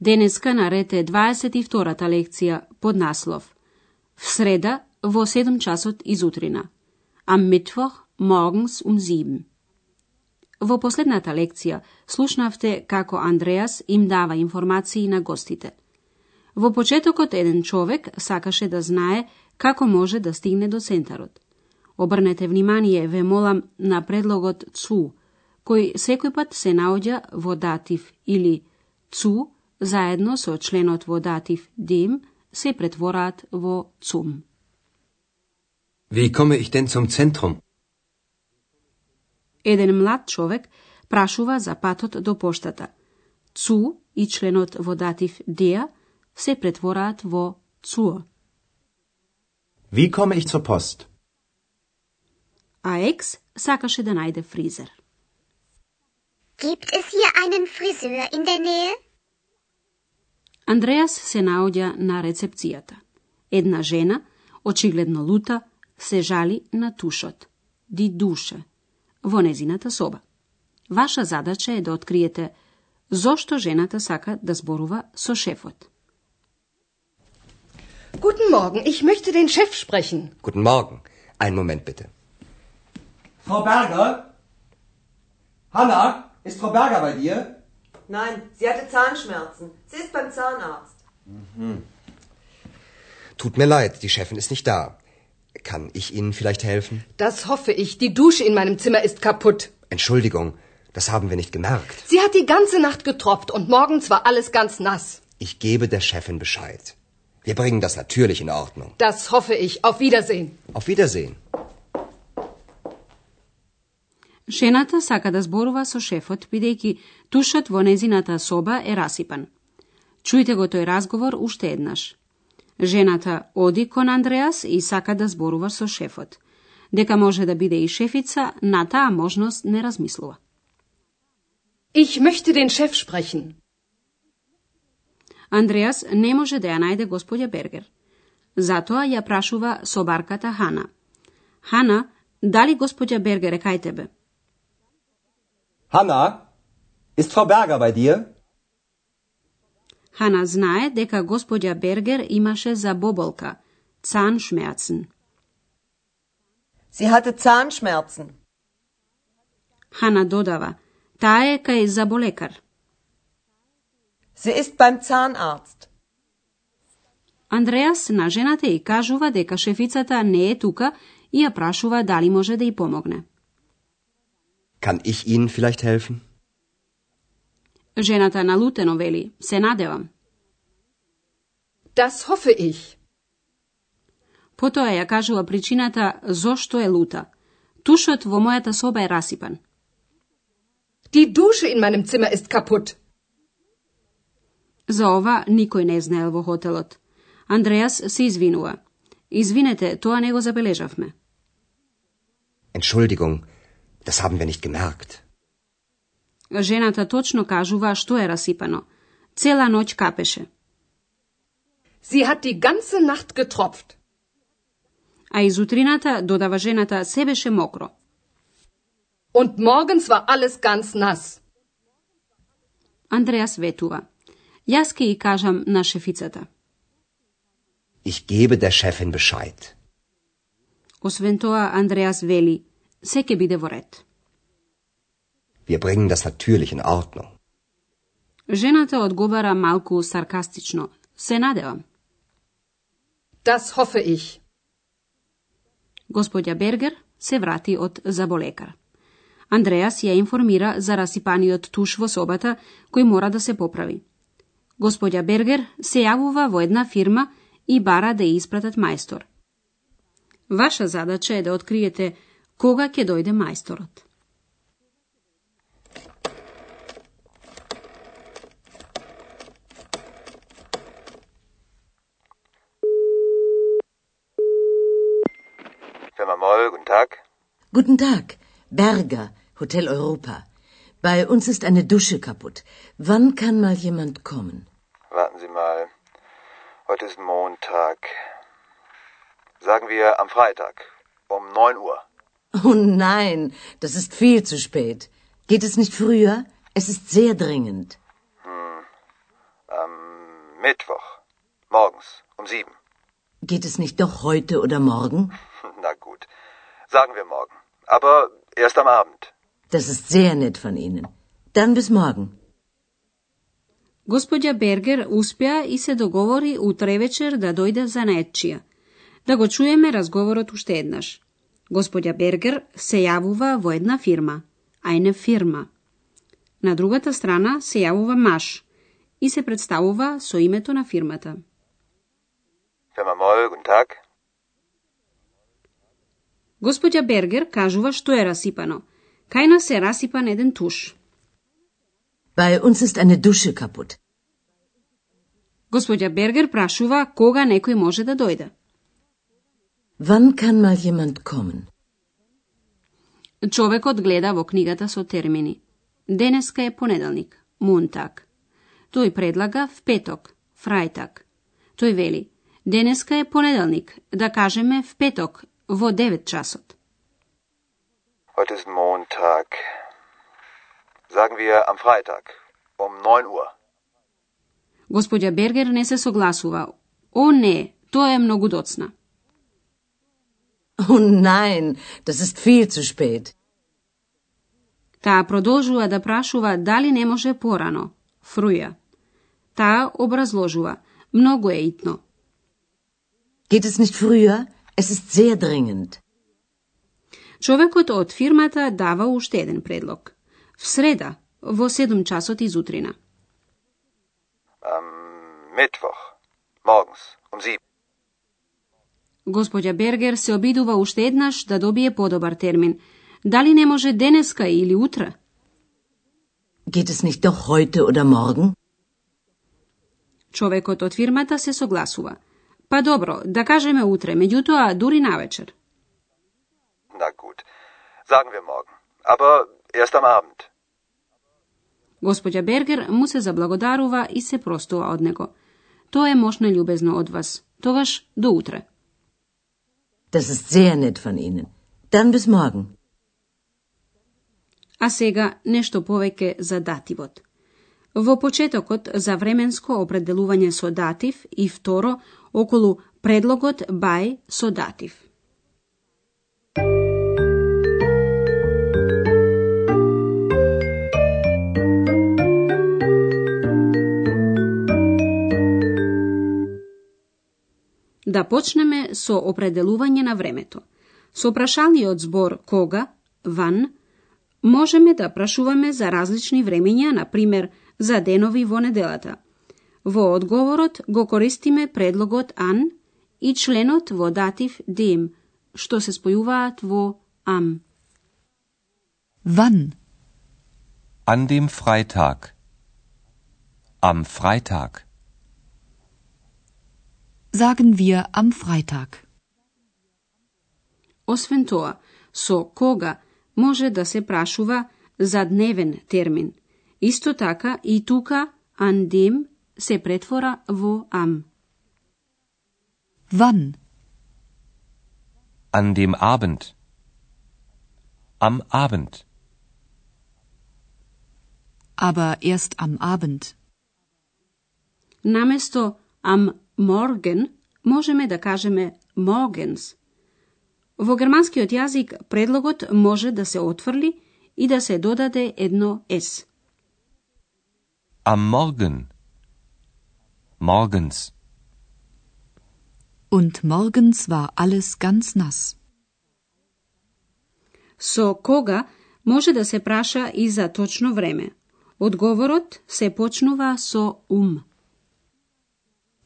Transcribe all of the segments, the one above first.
Денеска нарете 22-та лекција под наслов В среда во 7 часот изутрина. Am Mittwoch morgens um 7. Во последната лекција слушнавте како Андреас им дава информации на гостите. Во почетокот еден човек сакаше да знае како може да стигне до центарот. Обрнете внимание, ве молам, на предлогот цу, кој секој пат се наоѓа во датив или цу заедно со членот во датив dem се претвораат во zum. Wie komme ich denn zum Zentrum? Еден млад човек прашува за патот до поштата. Цу и членот во датив der се претвораат во zur. Wie komme ich zur Post? А Екс сакаше да најде фризер. Gibt es hier einen Friseur in der Nähe? Андреас се наоѓа на рецепцијата. Една жена, очигледно лута, се жали на тушот, ди душе, во незината соба. Ваша задача е да откриете зошто жената сака да зборува со шефот. Guten Morgen, ich möchte den Chef sprechen. Guten Morgen. Einen Moment bitte. Frau Berger? Hanna, ist Frau Berger bei dir? Nein, sie hatte Zahnschmerzen. Sie ist beim Zahnarzt. Tut mir leid, die Chefin ist nicht da. Kann ich Ihnen vielleicht helfen? Das hoffe ich. Die Dusche in meinem Zimmer ist kaputt. Entschuldigung, das haben wir nicht gemerkt. Sie hat die ganze Nacht getropft und morgens war alles ganz nass. Ich gebe der Chefin Bescheid. Wir bringen das natürlich in Ordnung. Das hoffe ich. Auf Wiedersehen. Auf Wiedersehen. Жената сака да зборува со шефот, бидејќи тушот во незината соба е расипан. Чујте го тој разговор уште еднаш. Жената оди кон Андреас и сака да зборува со шефот. Дека може да биде и шефица, на таа можност не размислува. Ich möchte den Chef sprechen. Андреас не може да ја најде господја Бергер. Затоа ја прашува собарката Хана. Хана, дали господја Бергер е кај тебе? Hanna, ist Frau Berger bei dir? Хана знае дека господја Бергер имаше забоболка, Zahnschmerzen. Sie hatte Zahnschmerzen. Хана додава, таа е кај заболекар. Sie ist beim Zahnarzt. Андреас на жената и кажува дека шефицата не е тука и ја прашува дали може да ја помогне. Kann ich Ihnen vielleicht helfen? Жената налутено вели, се надевам. Das hoffe ich. Потоа ја кажува причината зошто е лута. Тушот во мојата соба е расипан. Die Dusche in meinem Zimmer ist kaputt. За ова никој не знаел во хотелот. Андреас се извинува. Извинете, тоа не го забележавме. Entschuldigung, das haben wir nicht gemerkt. Жената точно кажува што е расипано. Цела ноќ капеше. Sie hat die ganze Nacht getropft. А изутрината, додава жената, се беше мокро. Und morgens war alles ganz nass. Андреас ветува. Јас ке и кажам на шефицата. Ich gebe der Chefin Bescheid. Освен тоа, Андреас вели, се ке биде во ред. Wir bringen das natürlich in Ordnung. Жената одговара малку саркастично. Се надевам. Das hoffe ich. Господја Бергер се врати од заболекар. Андреас ја информира за расипаниот туш во собата, кој мора да се поправи. Господја Бергер се јавува во една фирма и бара да ја испратат мајстор. Ваша задача е да откриете кога ќе дојде мајсторот. Moll, guten Tag. Guten Tag, Berger, Hotel Europa. Bei uns ist eine Dusche kaputt. Wann kann mal jemand kommen? Warten Sie mal. Heute ist Montag. Sagen wir am Freitag um 9 Uhr. Oh nein, das ist viel zu spät. Geht es nicht früher? Es ist sehr dringend. Hm. Am Mittwoch. Morgens um sieben. Geht es nicht doch heute oder morgen? Na gut. Sagen wir morgen. Aber erst am Abend. Das ist sehr nett von Ihnen. Dann bis morgen. Gospodja Berger uspja i se dogovori u trevečer da dojde za nečija. Da go čujeme razgovorot u štednaš. Господја Бергер се јавува во една фирма, eine фирма. На другата страна се јавува Маш и се представува со името на фирмата. Moll, guten Tag. Господја Бергер кажува што е расипано. Кај нас е расипан еден туш. Bei uns ist eine Dusche kaputt. Господја Бергер прашува кога некој може да дојде. Wann kann mal jemand kommen? Човекот гледа во книгата со термини. Денеска е понеделник, Мунтак. Тој предлага в петок, Фрајтак. Тој вели, денеска е понеделник, да кажеме в петок, во 9 часот. Heute ist Montag. Sagen wir am Freitag um 9 Uhr. Господја Бергер не се согласува. О, не, тоа е многу доцна. Oh nein, das ist viel zu spät. Таа продолжува да прашува дали не може порано, фруја. Таа образложува, многу е итно. Geht es nicht früher? Es ist sehr dringend. Човекот од фирмата дава уште еден предлог. В среда, во 7 часот изутрина. Am Mittwoch. Morgens um 7. Господја Бергер се обидува уште еднаш да добие подобар термин. Дали не може денеска или утре? Geht es nicht doch heute oder morgen? Човекот од фирмата се согласува. Па добро, да кажеме утре, меѓутоа дури навечер. Na gut. Sagen wir morgen. Aber erst am Abend. Господја Бергер му се заблагодарува и се простува од него. Тоа е мошно љубезно од вас. Тогаш до утре. Das ist sehr nett von Ihnen. Dann bis morgen. А сега нешто повеќе за дативот. Во почетокот за временско определување со датив и второ околу предлогот by со датив. Да почнеме со определување на времето. Со прашалниот збор кога, ван, можеме да прашуваме за различни времења, на пример, за денови во неделата. Во одговорот го користиме предлогот ан и членот во датив dem, што се спојуваат во am. Wann? An dem Freitag. Am Freitag. Sagen wir am Freitag. Освен тоа, со кога може да се прашува за дневен термин. Исто така и тука an dem се претвора во am. Wann? An dem Abend. Am Abend. Aber erst am Abend. Наместо am morgen можеме да кажеме morgens. Во германскиот јазик предлогот може да се отфрли и да се додаде едно s. Am Morgen. Morgens. Und morgens war alles ganz nass. Со кога може да се праша и за точно време. Одговорот се почнува со ум.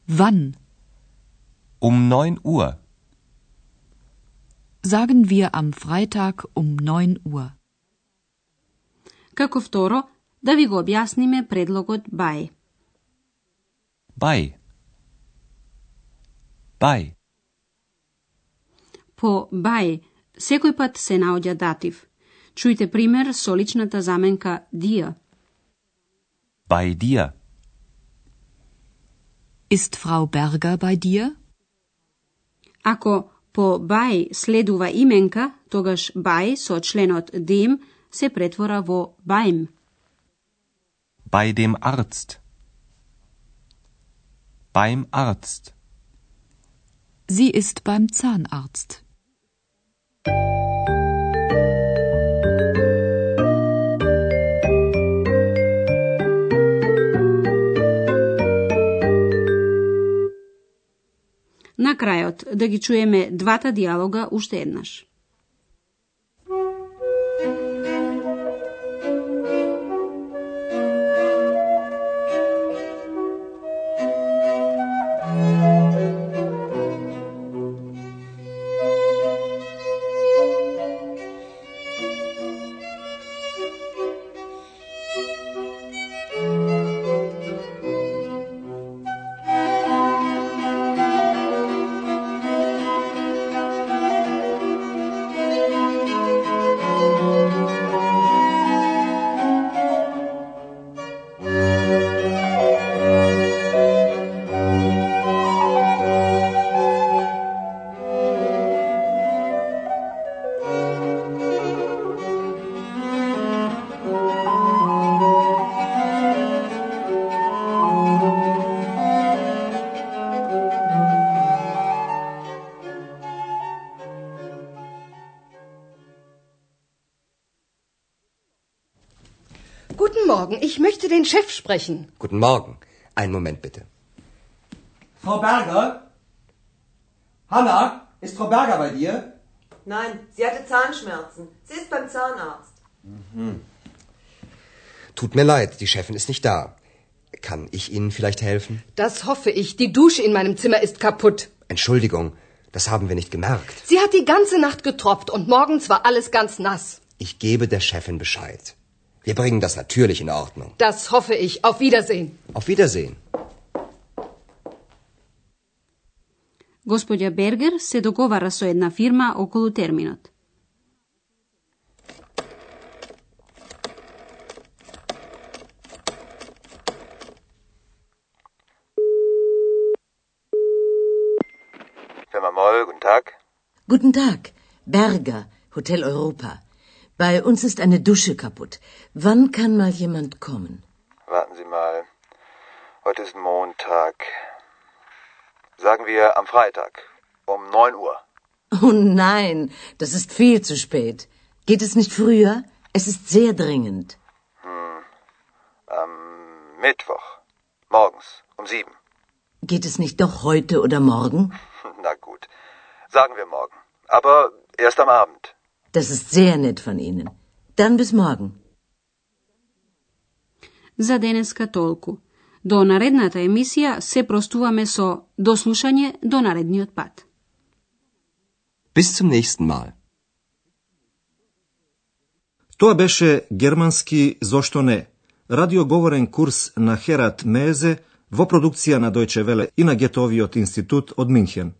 Wann? Um 9 Uhr. Sagen wir am Freitag um 9 Uhr. Како второ, да ви го објасниме предлогот by. Bei. Bei. По бај секој пат се наоѓа датив. Чујте пример со личната заменка dir. Bei dir. Ist Frau Berger bei dir? Ако по бај следува именка, тогаш бај со членот dem се претвора во beim. Bei dem Arzt. Beim Arzt. Sie ist beim Zahnarzt. На крајот да ги чуеме двата диалога уште еднаш. Morgen, ich möchte den Chef sprechen. Guten Morgen. Einen Moment bitte. Frau Berger? Hanna, ist Frau Berger bei dir? Nein, sie hatte Zahnschmerzen. Sie ist beim Zahnarzt. Tut mir leid, die Chefin ist nicht da. Kann ich Ihnen vielleicht helfen? Das hoffe ich. Die Dusche in meinem Zimmer ist kaputt. Entschuldigung, das haben wir nicht gemerkt. Sie hat die ganze Nacht getropft und morgens war alles ganz nass. Ich gebe der Chefin Bescheid. Wir bringen das natürlich in Ordnung. Das hoffe ich. Auf Wiedersehen. Auf Wiedersehen. Gospodja Berger se dogovara sa jedna firma okolo terminat. Firma Moll, guten Tag. Guten Tag. Berger, Hotel Europa. Bei uns ist eine Dusche kaputt. Wann kann mal jemand kommen? Warten Sie mal. Heute ist Montag. Sagen wir am Freitag um 9 Uhr. Oh nein, das ist viel zu spät. Geht es nicht früher? Es ist sehr dringend. Hm. Am Mittwoch. Morgens um 7. Geht es nicht doch heute oder morgen? Na gut. Sagen wir morgen. Aber erst am Abend. Das ist sehr nett von Ihnen. Dann bis morgen. За денеска толку. До наредната емисија се простуваме со дослушање до наредниот пат. Bis zum nächsten Mal. Тоа беше германски Зошто не? Радиоговорен курс на Херат Мезе во продукција на Дојче Веле и на Гетовиот институт од Минхен.